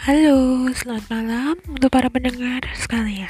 Halo, selamat malam untuk para pendengar sekalian.